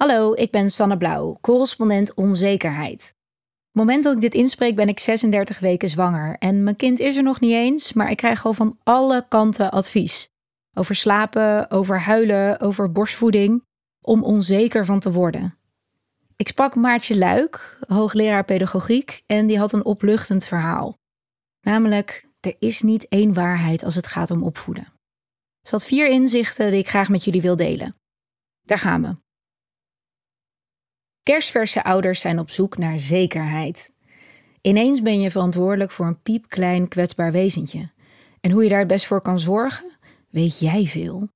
Hallo, ik ben Sanne Blauw, correspondent onzekerheid. Het moment dat ik dit inspreek ben ik 36 weken zwanger en mijn kind is er nog niet eens, maar ik krijg al van alle kanten advies. Over slapen, over huilen, over borstvoeding, om onzeker van te worden. Ik sprak Maartje Luik, hoogleraar pedagogiek, en die had een opluchtend verhaal. Namelijk, er is niet één waarheid als het gaat om opvoeden. Ze had vier inzichten die ik graag met jullie wil delen. Daar gaan we. Kerstverse ouders zijn op zoek naar zekerheid. Ineens ben je verantwoordelijk voor een piepklein kwetsbaar wezentje. En hoe je daar het best voor kan zorgen, weet jij veel.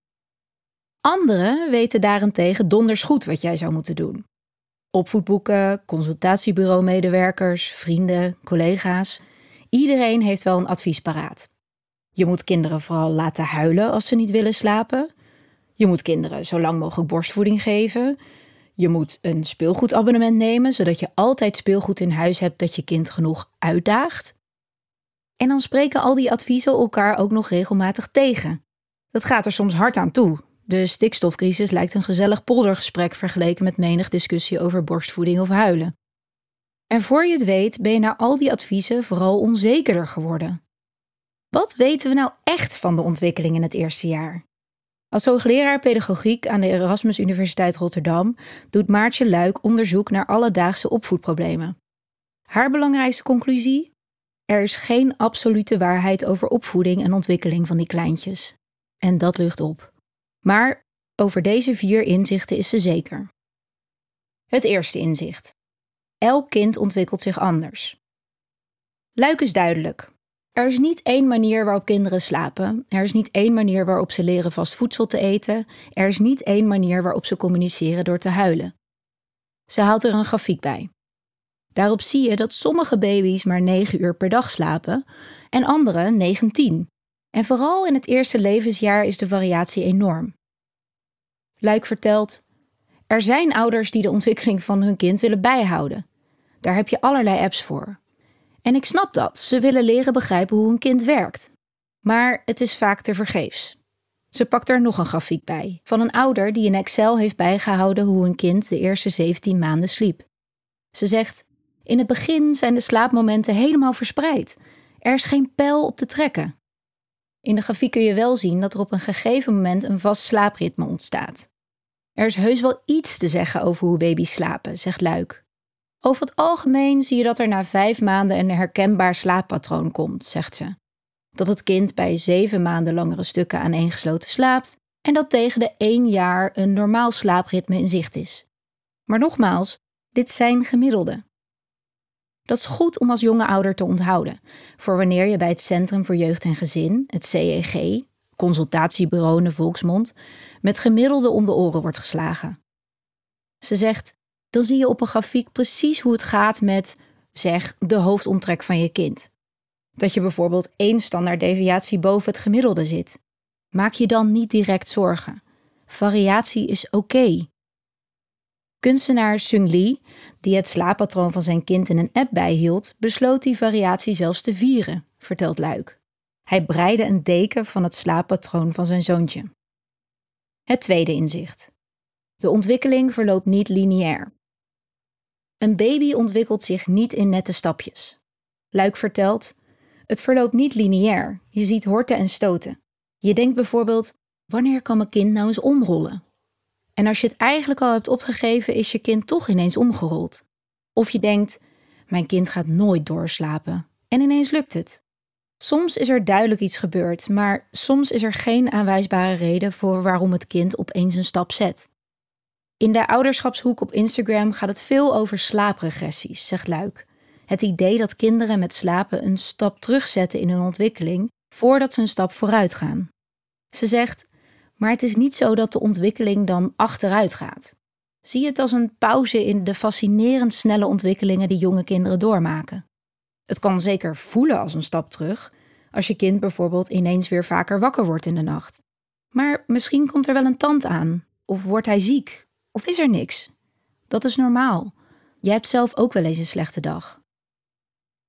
Anderen weten daarentegen donders goed wat jij zou moeten doen. Opvoedboeken, consultatiebureau-medewerkers, vrienden, collega's. Iedereen heeft wel een advies paraat. Je moet kinderen vooral laten huilen als ze niet willen slapen. Je moet kinderen zo lang mogelijk borstvoeding geven. Je moet een speelgoedabonnement nemen, zodat je altijd speelgoed in huis hebt dat je kind genoeg uitdaagt. En dan spreken al die adviezen elkaar ook nog regelmatig tegen. Dat gaat er soms hard aan toe. De stikstofcrisis lijkt een gezellig poldergesprek vergeleken met menig discussie over borstvoeding of huilen. En voor je het weet ben je na al die adviezen vooral onzekerder geworden. Wat weten we nou echt van de ontwikkeling in het eerste jaar? Als hoogleraar pedagogiek aan de Erasmus Universiteit Rotterdam doet Maartje Luik onderzoek naar alledaagse opvoedproblemen. Haar belangrijkste conclusie? Er is geen absolute waarheid over opvoeding en ontwikkeling van die kleintjes. En dat lucht op. Maar over deze vier inzichten is ze zeker. Het eerste inzicht. Elk kind ontwikkelt zich anders. Luik is duidelijk. Er is niet één manier waarop kinderen slapen. Er is niet één manier waarop ze leren vast voedsel te eten. Er is niet één manier waarop ze communiceren door te huilen. Ze haalt er een grafiek bij. Daarop zie je dat sommige baby's maar 9 uur per dag slapen en andere 19. En vooral in het eerste levensjaar is de variatie enorm. Luik vertelt: Er zijn ouders die de ontwikkeling van hun kind willen bijhouden. Daar heb je allerlei apps voor. En ik snap dat, ze willen leren begrijpen hoe een kind werkt. Maar het is vaak te vergeefs. Ze pakt er nog een grafiek bij, van een ouder die in Excel heeft bijgehouden hoe een kind de eerste 17 maanden sliep. Ze zegt: In het begin zijn de slaapmomenten helemaal verspreid. Er is geen pijl op te trekken. In de grafiek kun je wel zien dat er op een gegeven moment een vast slaapritme ontstaat. Er is heus wel iets te zeggen over hoe baby's slapen, zegt Luik. Over het algemeen zie je dat er na vijf maanden een herkenbaar slaappatroon komt, zegt ze. Dat het kind bij zeven maanden langere stukken aaneengesloten slaapt en dat tegen de één jaar een normaal slaapritme in zicht is. Maar nogmaals, dit zijn gemiddelden. Dat is goed om als jonge ouder te onthouden, voor wanneer je bij het Centrum voor Jeugd en Gezin, het CEG, consultatiebureau in de volksmond, met gemiddelde om de oren wordt geslagen. Ze zegt: dan zie je op een grafiek precies hoe het gaat met, zeg, de hoofdomtrek van je kind. Dat je bijvoorbeeld één standaarddeviatie boven het gemiddelde zit. Maak je dan niet direct zorgen. Variatie is oké. Kunstenaar Sung Lee, die het slaappatroon van zijn kind in een app bijhield, besloot die variatie zelfs te vieren, vertelt Luik. Hij breide een deken van het slaappatroon van zijn zoontje. Het tweede inzicht. De ontwikkeling verloopt niet lineair. Een baby ontwikkelt zich niet in nette stapjes. Luik vertelt: Het verloopt niet lineair. Je ziet horten en stoten. Je denkt bijvoorbeeld: wanneer kan mijn kind nou eens omrollen? En als je het eigenlijk al hebt opgegeven, is je kind toch ineens omgerold. Of je denkt: mijn kind gaat nooit doorslapen. En ineens lukt het. Soms is er duidelijk iets gebeurd, maar soms is er geen aanwijsbare reden voor waarom het kind opeens een stap zet. In de ouderschapshoek op Instagram gaat het veel over slaapregressies, zegt Luik. Het idee dat kinderen met slapen een stap terugzetten in hun ontwikkeling voordat ze een stap vooruit gaan. Ze zegt: Maar het is niet zo dat de ontwikkeling dan achteruit gaat. Zie het als een pauze in de fascinerend snelle ontwikkelingen die jonge kinderen doormaken. Het kan zeker voelen als een stap terug, als je kind bijvoorbeeld ineens weer vaker wakker wordt in de nacht. Maar misschien komt er wel een tand aan, of wordt hij ziek, of is er niks? Dat is normaal. Jij hebt zelf ook wel eens een slechte dag.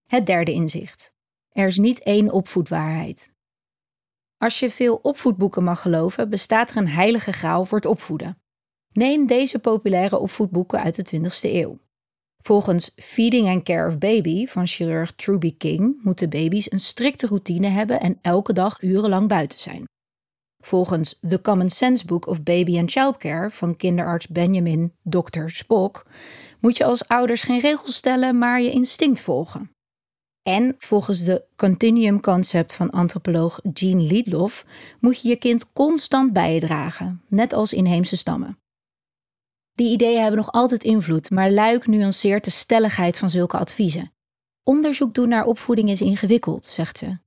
Het derde inzicht. Er is niet één opvoedwaarheid. Als je veel opvoedboeken mag geloven, bestaat er een heilige graal voor het opvoeden. Neem deze populaire opvoedboeken uit de 20e eeuw. Volgens Feeding and Care of Baby van chirurg Truby King moeten baby's een strikte routine hebben en elke dag urenlang buiten zijn. Volgens The Common Sense Book of Baby and Childcare van kinderarts Benjamin Dr. Spock moet je als ouders geen regels stellen, maar je instinct volgen. En volgens de Continuum Concept van antropoloog Jean Liedloff moet je je kind constant bijdragen, net als inheemse stammen. Die ideeën hebben nog altijd invloed, maar Luik nuanceert de stelligheid van zulke adviezen. Onderzoek doen naar opvoeding is ingewikkeld, zegt ze.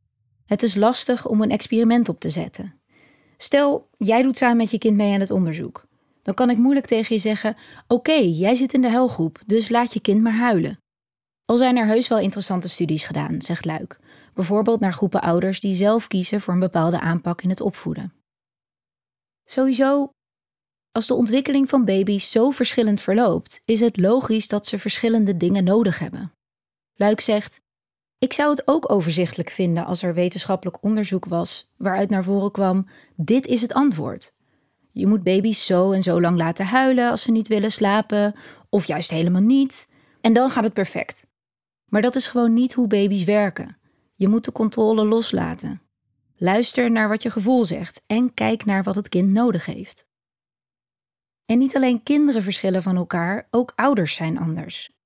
Het is lastig om een experiment op te zetten. Stel, jij doet samen met je kind mee aan het onderzoek. Dan kan ik moeilijk tegen je zeggen: Oké, jij zit in de helgroep, dus laat je kind maar huilen. Al zijn er heus wel interessante studies gedaan, zegt Luik. Bijvoorbeeld naar groepen ouders die zelf kiezen voor een bepaalde aanpak in het opvoeden. Sowieso, als de ontwikkeling van baby's zo verschillend verloopt, is het logisch dat ze verschillende dingen nodig hebben. Luik zegt: Ik zou het ook overzichtelijk vinden als er wetenschappelijk onderzoek was waaruit naar voren kwam: dit is het antwoord. Je moet baby's zo en zo lang laten huilen als ze niet willen slapen, of juist helemaal niet. En dan gaat het perfect. Maar dat is gewoon niet hoe baby's werken. Je moet de controle loslaten. Luister naar wat je gevoel zegt en kijk naar wat het kind nodig heeft. En niet alleen kinderen verschillen van elkaar, ook ouders zijn anders.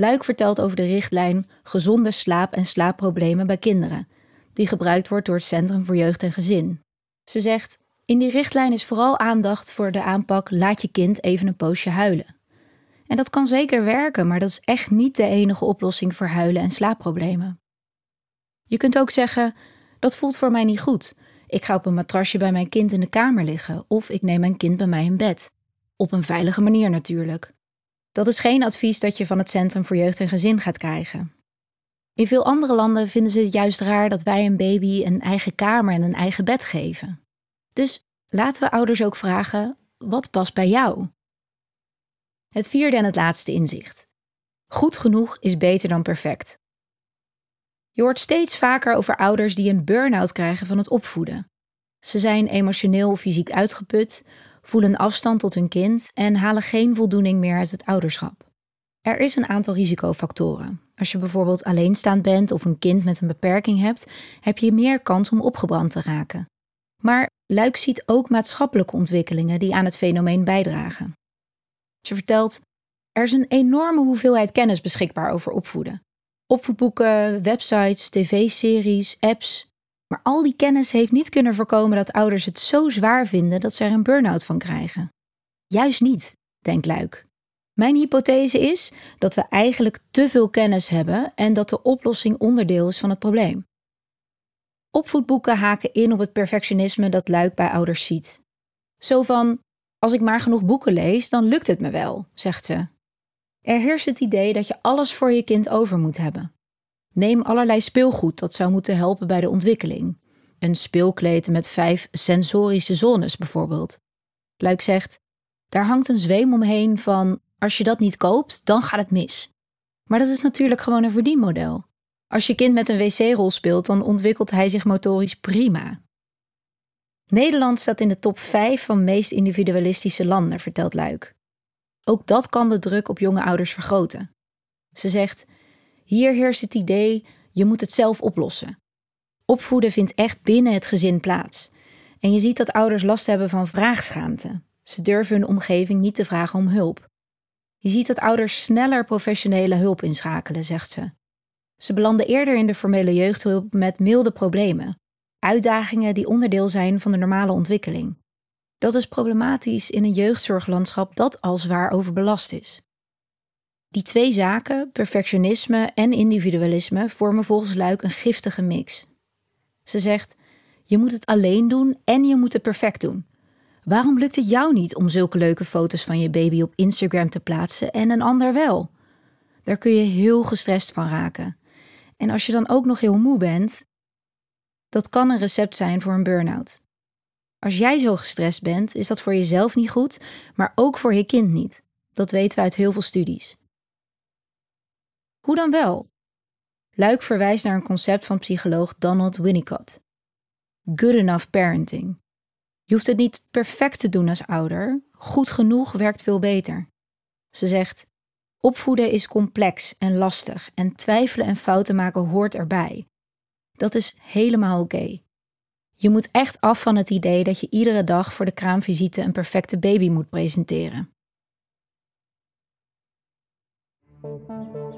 Luik vertelt over de richtlijn Gezonde slaap- en slaapproblemen bij kinderen, die gebruikt wordt door het Centrum voor Jeugd en Gezin. Ze zegt: In die richtlijn is vooral aandacht voor de aanpak laat je kind even een poosje huilen. En dat kan zeker werken, maar dat is echt niet de enige oplossing voor huilen en slaapproblemen. Je kunt ook zeggen: dat voelt voor mij niet goed. Ik ga op een matrasje bij mijn kind in de kamer liggen of ik neem mijn kind bij mij in bed. Op een veilige manier natuurlijk. Dat is geen advies dat je van het Centrum voor Jeugd en Gezin gaat krijgen. In veel andere landen vinden ze het juist raar dat wij een baby een eigen kamer en een eigen bed geven. Dus laten we ouders ook vragen: wat past bij jou? Het vierde en het laatste inzicht. Goed genoeg is beter dan perfect. Je hoort steeds vaker over ouders die een burn-out krijgen van het opvoeden. Ze zijn emotioneel of fysiek uitgeput, voelen afstand tot hun kind en halen geen voldoening meer uit het ouderschap. Er is een aantal risicofactoren. Als je bijvoorbeeld alleenstaand bent of een kind met een beperking hebt, heb je meer kans om opgebrand te raken. Maar Luik ziet ook maatschappelijke ontwikkelingen die aan het fenomeen bijdragen. Ze vertelt: Er is een enorme hoeveelheid kennis beschikbaar over opvoeden. Opvoedboeken, websites, tv-series, apps. Maar al die kennis heeft niet kunnen voorkomen dat ouders het zo zwaar vinden dat ze er een burn-out van krijgen. Juist niet, denkt Luik. Mijn hypothese is dat we eigenlijk te veel kennis hebben en dat de oplossing onderdeel is van het probleem. Opvoedboeken haken in op het perfectionisme dat Luik bij ouders ziet. Zo van: als ik maar genoeg boeken lees, dan lukt het me wel, zegt ze. Er heerst het idee dat je alles voor je kind over moet hebben. Neem allerlei speelgoed dat zou moeten helpen bij de ontwikkeling. Een speelkleed met vijf sensorische zones bijvoorbeeld. Luik zegt: daar hangt een zweem omheen van als je dat niet koopt, dan gaat het mis. Maar dat is natuurlijk gewoon een verdienmodel. Als je kind met een wc-rol speelt, dan ontwikkelt hij zich motorisch prima. Nederland staat in de top 5 van meest individualistische landen, vertelt Luik. Ook dat kan de druk op jonge ouders vergroten. Ze zegt: Hier heerst het idee: je moet het zelf oplossen. Opvoeden vindt echt binnen het gezin plaats. En je ziet dat ouders last hebben van vraagschaamte. Ze durven hun omgeving niet te vragen om hulp. Je ziet dat ouders sneller professionele hulp inschakelen, zegt ze. Ze belanden eerder in de formele jeugdhulp met milde problemen, uitdagingen die onderdeel zijn van de normale ontwikkeling. Dat is problematisch in een jeugdzorglandschap dat al zwaar overbelast is. Die twee zaken, perfectionisme en individualisme, vormen volgens Luik een giftige mix. Ze zegt: Je moet het alleen doen en je moet het perfect doen. Waarom lukt het jou niet om zulke leuke foto's van je baby op Instagram te plaatsen en een ander wel? Daar kun je heel gestrest van raken. En als je dan ook nog heel moe bent, dat kan een recept zijn voor een burn-out. Als jij zo gestrest bent, is dat voor jezelf niet goed, maar ook voor je kind niet. Dat weten we uit heel veel studies. Hoe dan wel? Luik verwijst naar een concept van psycholoog Donald Winnicott. Good enough parenting. Je hoeft het niet perfect te doen als ouder, goed genoeg werkt veel beter. Ze zegt: Opvoeden is complex en lastig en twijfelen en fouten maken hoort erbij. Dat is helemaal oké. Je moet echt af van het idee dat je iedere dag voor de kraamvisite een perfecte baby moet presenteren.